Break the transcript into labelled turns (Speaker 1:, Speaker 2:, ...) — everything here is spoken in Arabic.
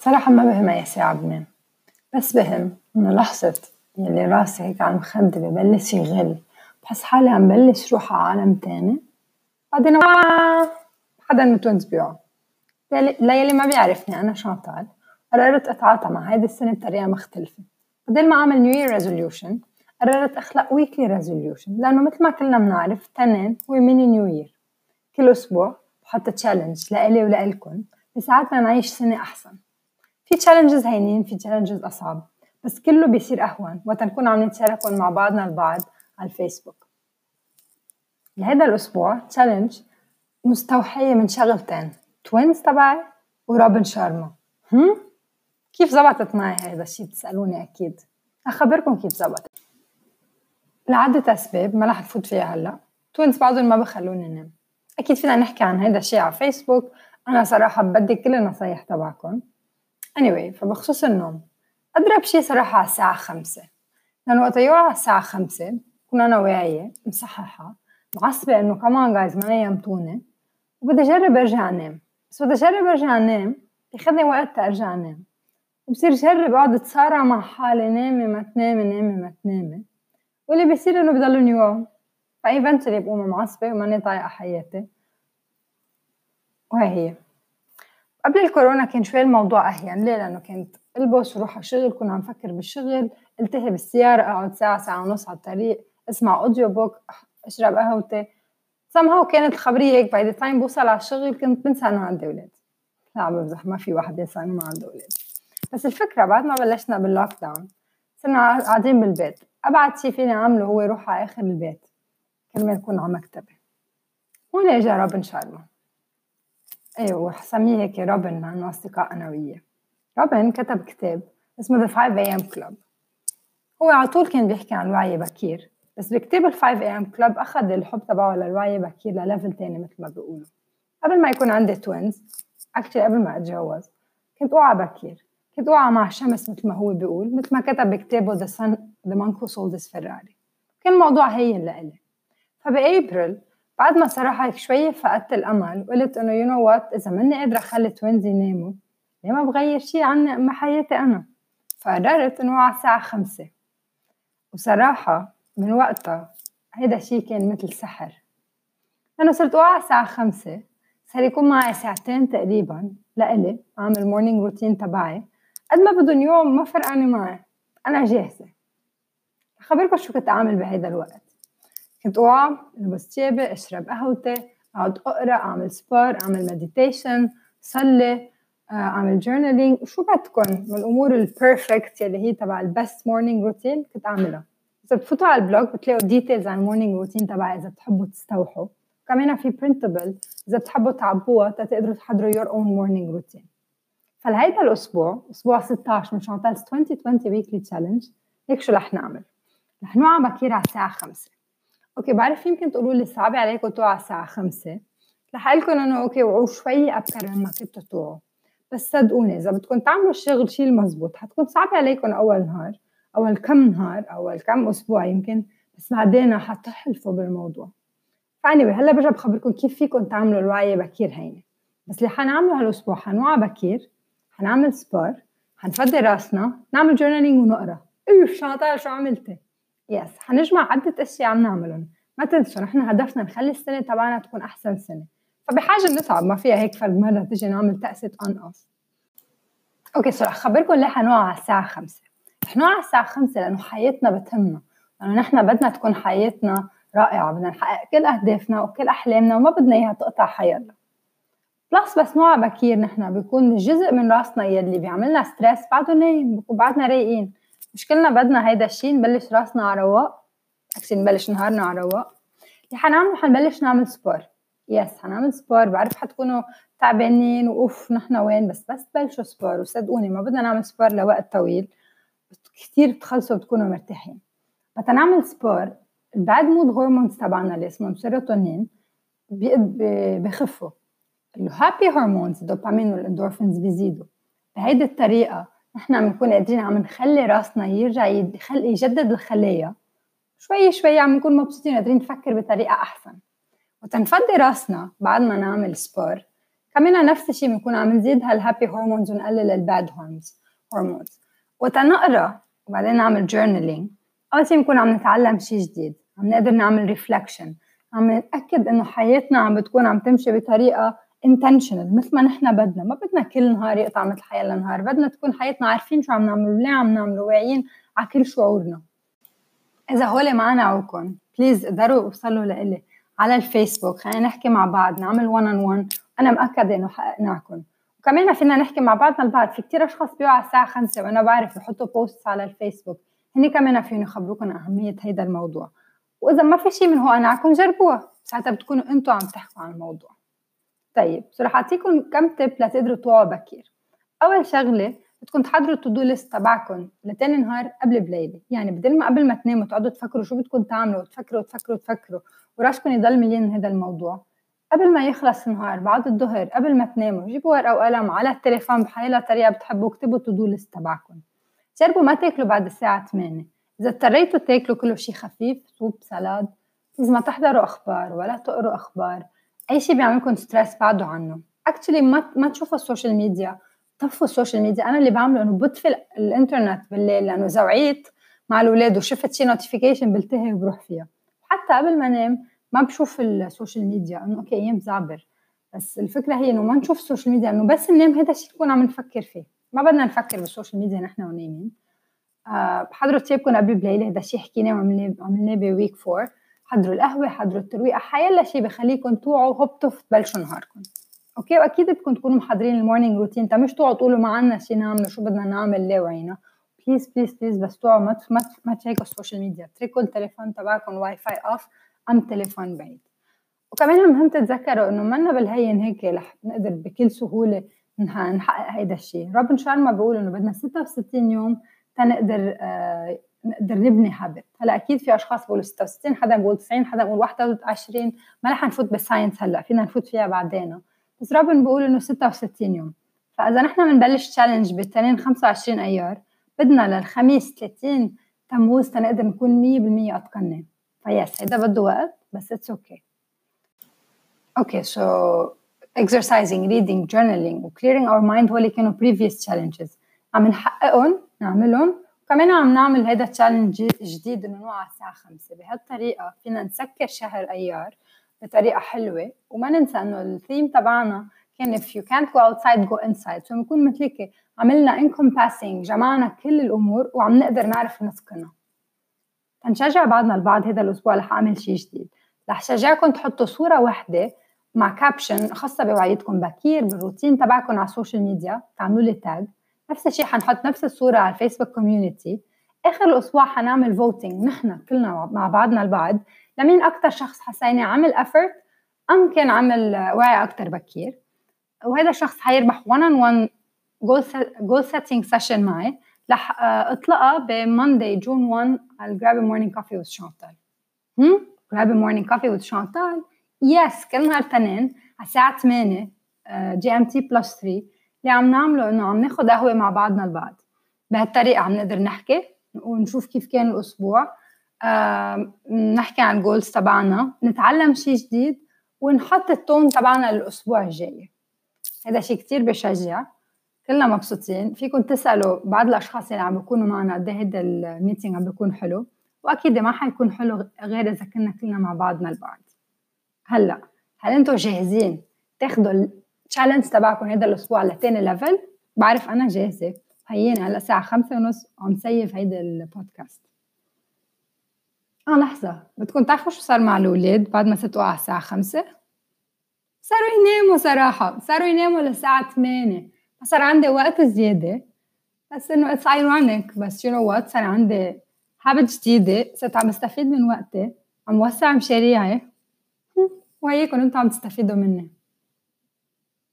Speaker 1: صراحة ما بهم أي ساعة بنام بس بهم إنه لحظة يلي راسي هيك على المخدة ببلش يغلي. بحس حالي عم بلش روح على عالم تاني. بعدين حدا من ال twins بيوعوا ليلي ما بيعرفني أنا شانتال قررت أتعاطى مع هيدي السنة بطريقة مختلفة. بدل ما أعمل New Year resolution قررت أخلق weekly resolution لأنه مثل ما كلنا بنعرف تنين هو mini New Year كل أسبوع بحط challenge لإلي ولإلكم بساعدنا نعيش سنة أحسن. في challenges هينين في challenges أصعب. بس كله بيصير أهون. وقت نكون عم نتشاركهم مع بعضنا البعض على الفيسبوك. لهذا الأسبوع challenge مستوحية من شغلتين. twins تبعي وروبن شارما. هم؟ كيف زبطت معي هذا الشيء بتسألوني أكيد. أخبركم كيف زبطت. لعدة أسباب ما رح نفوت فيها هلأ. twins بعضهم ما بخلوني نام أكيد فينا نحكي عن هذا الشيء على فيسبوك. أنا صراحة بدي كل النصايح تبعكم. Anyway فبخصوص النوم. أضرب شي صراحة على الساعة خمسة. لأنه وقت يوعى على الساعة خمسة بكون أنا واعية مصححة معصبة إنه كمان جايز ما نيمتوني وبدي أجرب أرجع أنام. بس بدي أجرب أرجع أنام بياخدني وقت ترجع أنام. وبصير جرب أقعد أتصارع مع حالي نامي ما تنامي نامي ما تنامي واللي بيصير إنه بضلني يوم ف eventually بقوم معصبة وماني طايقة حياتي. وهي هي. قبل الكورونا كان شوي الموضوع أهين. ليه؟ لأنه كنت ألبس وروح على الشغل كنا عم فكر بالشغل. التهي بالسيارة أقعد ساعة ساعة ونص على الطريق أسمع audiobook أشرب قهوتي. somehow كانت الخبرية هيك. by the time بوصل على الشغل كنت بنسى إنه عندي أولاد. لا عم بمزح ما في واحد ينسى إنه ما عنده أولاد. بس الفكرة بعد ما بلشنا بال lockdown صرنا قاعدين بالبيت. أبعد شي فيني أعمله هو روح على آخر البيت. كرمال أكون على مكتبي. هون إجا روبن شارما أيوه رح سميه هيك روبن مع إنه أصدقاء أنا وياه روبن كتب كتاب اسمه The 5 AM Club. هو على طول كان بيحكي عن الوعي بكير بس بكتاب ال 5 AM Club أخذ الحب تبعه للوعي بكير لل level تاني مثل ما بيقولوا. قبل ما يكون عندي twins actually قبل ما أتجوز كنت أوعى بكير. كنت أوعى مع الشمس مثل ما هو بيقول مثل ما كتب بكتابه The Man Who Sold His Ferrari. كان الموضوع هين لإلي. فبأبريل بعد ما صراحة هيك شوية فقدت الأمل وقلت إنه you know what إذا ماني قادرة أخلي twins يناموا ليه ما بغير شي عن حياتي أنا؟ فقررت إنه على الساعة خمسة. وصراحة من وقتها هيدا الشي كان مثل سحر. أنا صرت أوعى الساعة خمسة صار يكون معي ساعتين تقريبا لإلي أعمل morning routine تبعي. قد ما بدهم يوم ما فرقانة معي أنا جاهزة. أخبركم شو كنت أعمل بهيدا الوقت. كنت اوعى البس ثيابي أشرب قهوتي أقعد أقرأ أعمل sport أعمل meditation صلي آه، أعمل journaling وشو بدكم من الأمور ال perfect يلي هي تبع ال best morning routine كنت أعملها. إذا بتفوتوا على ال blog بتلاقوا details عن ال morning routine تبعي إذا بتحبوا تستوحوا. كمان في printable إذا بتحبوا تعبوها تقدروا تحضروا your own morning routine فلهيدا الأسبوع أسبوع 16 من Chantal's 2020 weekly challenge هيك شو رح نعمل؟ رح نوعى بكير على الساعة 5 okay بعرف يمكن تقولوا لي صعب عليكم توعوا على الساعة خمسة. رح لكم إنه okay وعوا شوي أبكر مما كنتوا توعوا. بس صدقوني إذا بدكم تعملوا الشغل شيء المزبوط حتكون صعبة عليكم أول نهار أول كم نهار أول كم أسبوع يمكن بس بعدين حتحلفوا بالموضوع. فاني هلأ برجع بخبركم كيف فيكم تعملوا الوعي بكير هيني. بس اللي حنعمله هالأسبوع حنوعى بكير حنعمل sport حنفضي راسنا نعمل journaling ونقرأ. أوف شاطر شو عملتي؟ yes حنجمع عدة أشياء عم نعملهم. ما تنسوا نحن هدفنا نخلي السنة تبعنا تكون أحسن سنة. فبحاجة نتعب ما فيها هيك فرد مرة تيجي نعمل تأسة on off okay so رح خبركم ليه حنوعى على الساعة خمسة. رح نوعى على الساعة خمسة لأنه حياتنا بتهمنا. لأنه نحن بدنا تكون حياتنا رائعة بدنا نحقق كل أهدافنا وكل أحلامنا وما بدنا إياها تقطع حياتنا. plus بس نوعى بكير نحن بيكون جزء من راسنا يلي بيعملنا stress بعده نايم بعدنا رايقين. مش كلنا بدنا هيدا الشيء نبلش راسنا على رواق. actually نبلش نهارنا على رواق. اللي حنعمله حنبلش نعمل sport. yes حنعمل sport. بعرف حتكونوا تعبانين وأوف نحن وين بس بس تبلشوا sport. وصدقوني ما بدنا نعمل sport لوقت طويل. كثير بتخلصوا بتكونوا مرتاحين. وقت نعمل sport. ال bad mood hormones تبعنا اللي اسمهم سيروتونين بخفوا. ال happy hormones ال dopamine وال endorphins بيزيدوا. بهيدي الطريقة نحن بنكون قادرين عم نخلي راسنا يرجع يدخل يجدد الخلايا شوي شوي عم نكون مبسوطين قادرين نفكر بطريقة أحسن. وحنفضي راسنا بعد ما نعمل sport كمان نفس الشيء بنكون عم نزيد هال happy hormones ونقلل ال bad hormones hormones وحنقرأ وبعدين نعمل journaling أول شيء بنكون عم نتعلم شيء جديد. عم نقدر نعمل reflection عم نتأكد إنه حياتنا عم بتكون عم تمشي بطريقة intentional. مثل ما نحن بدنا. ما بدنا كل نهار يقطع مثل حيلا نهار بدنا تكون حياتنا عارفين شو عم نعمل وليه عم نعمل واعيين على كل شعورنا. إذا هول ما قنعوكم please قدروا اوصلوا لإلي على الفيسبوك. خلينا نحكي مع بعض نعمل 1 on 1 أنا مأكدة إنه حقنعكم وكمان فينا نحكي مع بعضنا البعض. في كتير أشخاص بيوعوا على الساعة 5 وأنا بعرف بحطوا post على الفيسبوك. هني كمان فيهم يخبروكم أهمية هيدا الموضوع. وإذا ما في شيء من هول أنا جربوها. ساعتها بتكونوا أنتم عم تحكوا عن الموضوع. طيب رح أعطيكم كم تip لتقدروا توعوا بكير. أول شغلة بدكم تحضروا ال to-do list تبعكم لتاني نهار قبل بليلة. يعني بدل ما قبل ما تناموا تقعدوا تفكروا شو بدكم تعملوا وتفكروا وتفكروا وتفكروا وراسكم يضل مليان هذا الموضوع. قبل ما يخلص النهار بعد الظهر قبل ما تناموا جيبوا ورقة وقلم على التليفون بحيلا طريقة بتحبوا اكتبوا to-do list تبعكم. جربوا ما تاكلوا بعد الساعة 8 إذا اضطريتوا تاكلوا كله شيء خفيف soup salad please ما تحضروا أخبار ولا تقروا أخبار أي شيء بيعملكم stress بعدوا عنه. actually ما ما تشوفوا ال social media طفوا ال social media أنا اللي بعمله إنه بطفي الإنترنت بالليل لأنه اذا وعيت مع الأولاد وشفت شي notification بلتهي وبروح فيها. حتى قبل ما أنام ما بشوف ال social media إنه okay أيام زعبر. بس الفكرة هي إنه ما نشوف ال social media إنه بس ننام هذا الشيء نكون عم نفكر فيه. ما بدنا نفكر بال social media نحن ونايمين. آه بحضروا تيابكم قبل بليلة هذا الشيء حكيناه وعملناه ب week four حضروا القهوة حضروا الترويقة حيلا شيء بخليكم توعوا هبطوا تبلشوا نهاركم okay؟ وأكيد بدكم تكونوا محضرين ال morning routine تا مش تقعدوا تقولوا ما عندنا شيء نعمله شو بدنا نعمل لا وعينا؟ please please please بس توعوا ما ما ما تشيكوا ال social media. اتركوا التليفون تبعكم Wi-Fi off أم تليفون بعيد. وكمان مهم تتذكروا إنه منا بالهين هيك رح نقدر بكل سهولة نحقق هيدا الشيء. روبن شارما بيقول إنه بدنا 66 يوم تنقدر آه نقدر نبني habit هلا أكيد في أشخاص بيقولوا 66 حدا بيقول 90 حدا بيقول 21 ما رح نفوت بال science هلا فينا نفوت فيها بعدين. بس روبن بيقول إنه 66 يوم. فإذا نحن بنبلش challenge بالتنين 25 أيار بدنا للخميس 30 تموز تنقدر نكون 100% اتقناه فيس هيدا بده وقت بس it's okay okay so exercising reading journaling clearing our mind هول كانوا previous challenges. عم نحققهم نعملهم. وكمان عم نعمل هيدا challenge جديد إنه نوعى الساعة 5 بهالطريقة فينا نسكر شهر أيار بطريقة حلوة وما ننسى إنه الثيم تبعنا كان if you can't go outside go inside. so بنكون مثل هيك عملنا encompassing جمعنا كل الأمور وعم نقدر نعرف نتقنها تنشجع بعضنا البعض هذا الأسبوع رح أعمل شيء جديد. رح شجعكم تحطوا صورة واحدة مع caption خاصة بوعيتكم بكير بالروتين تبعكم على ال social media تعملوا لي tag نفس الشيء حنحط نفس الصورة على ال Facebook community آخر الأسبوع حنعمل voting نحن كلنا مع بعضنا البعض. لمين أكثر شخص حسينا عمل effort أم كان عمل وعي أكثر بكير. وهذا الشخص حيربح 1 on 1 goal setting session معي. رح اطلقها ب Monday June 1 على grab morning coffee with Chantal هم؟ grab morning coffee with Chantal yes كل نهار تنين على الساعة 8 GMT plus 3 اللي عم نعمله إنه عم ناخذ قهوة مع بعضنا البعض. بهالطريقة عم نقدر نحكي ونشوف كيف كان الأسبوع. آه، نحكي عن ال goals تبعنا نتعلم شيء جديد ونحط ال tone تبعنا للأسبوع الجاي. هذا شيء كتير بشجع. كلنا مبسوطين. فيكم تسألوا بعض الأشخاص اللي عم بيكونوا معنا قد إيه هيدا ال meeting عم بيكون حلو. وأكيد ما حيكون حلو غير إذا كنا كلنا مع بعضنا البعض. هلأ هل أنتم جاهزين تاخذوا ال challenge تبعكم هذا الأسبوع لتاني level بعرف أنا جاهزة. هينا هلأ الساعة خمسة ونص عم save هيدا البودكاست. آه لحظة. بدكم تعرفوا شو صار مع الأولاد بعد ما ستوا على الساعة خمسة؟ صاروا يناموا صراحة. صاروا يناموا للساعة 8 فصار عندي وقت زيادة. بس إنه it's ironic بس you know what صار عندي هابت جديدة. صرت عم استفيد من وقتي. عم وسع مشاريعي. وهيكم أنتم عم تستفيدوا مني.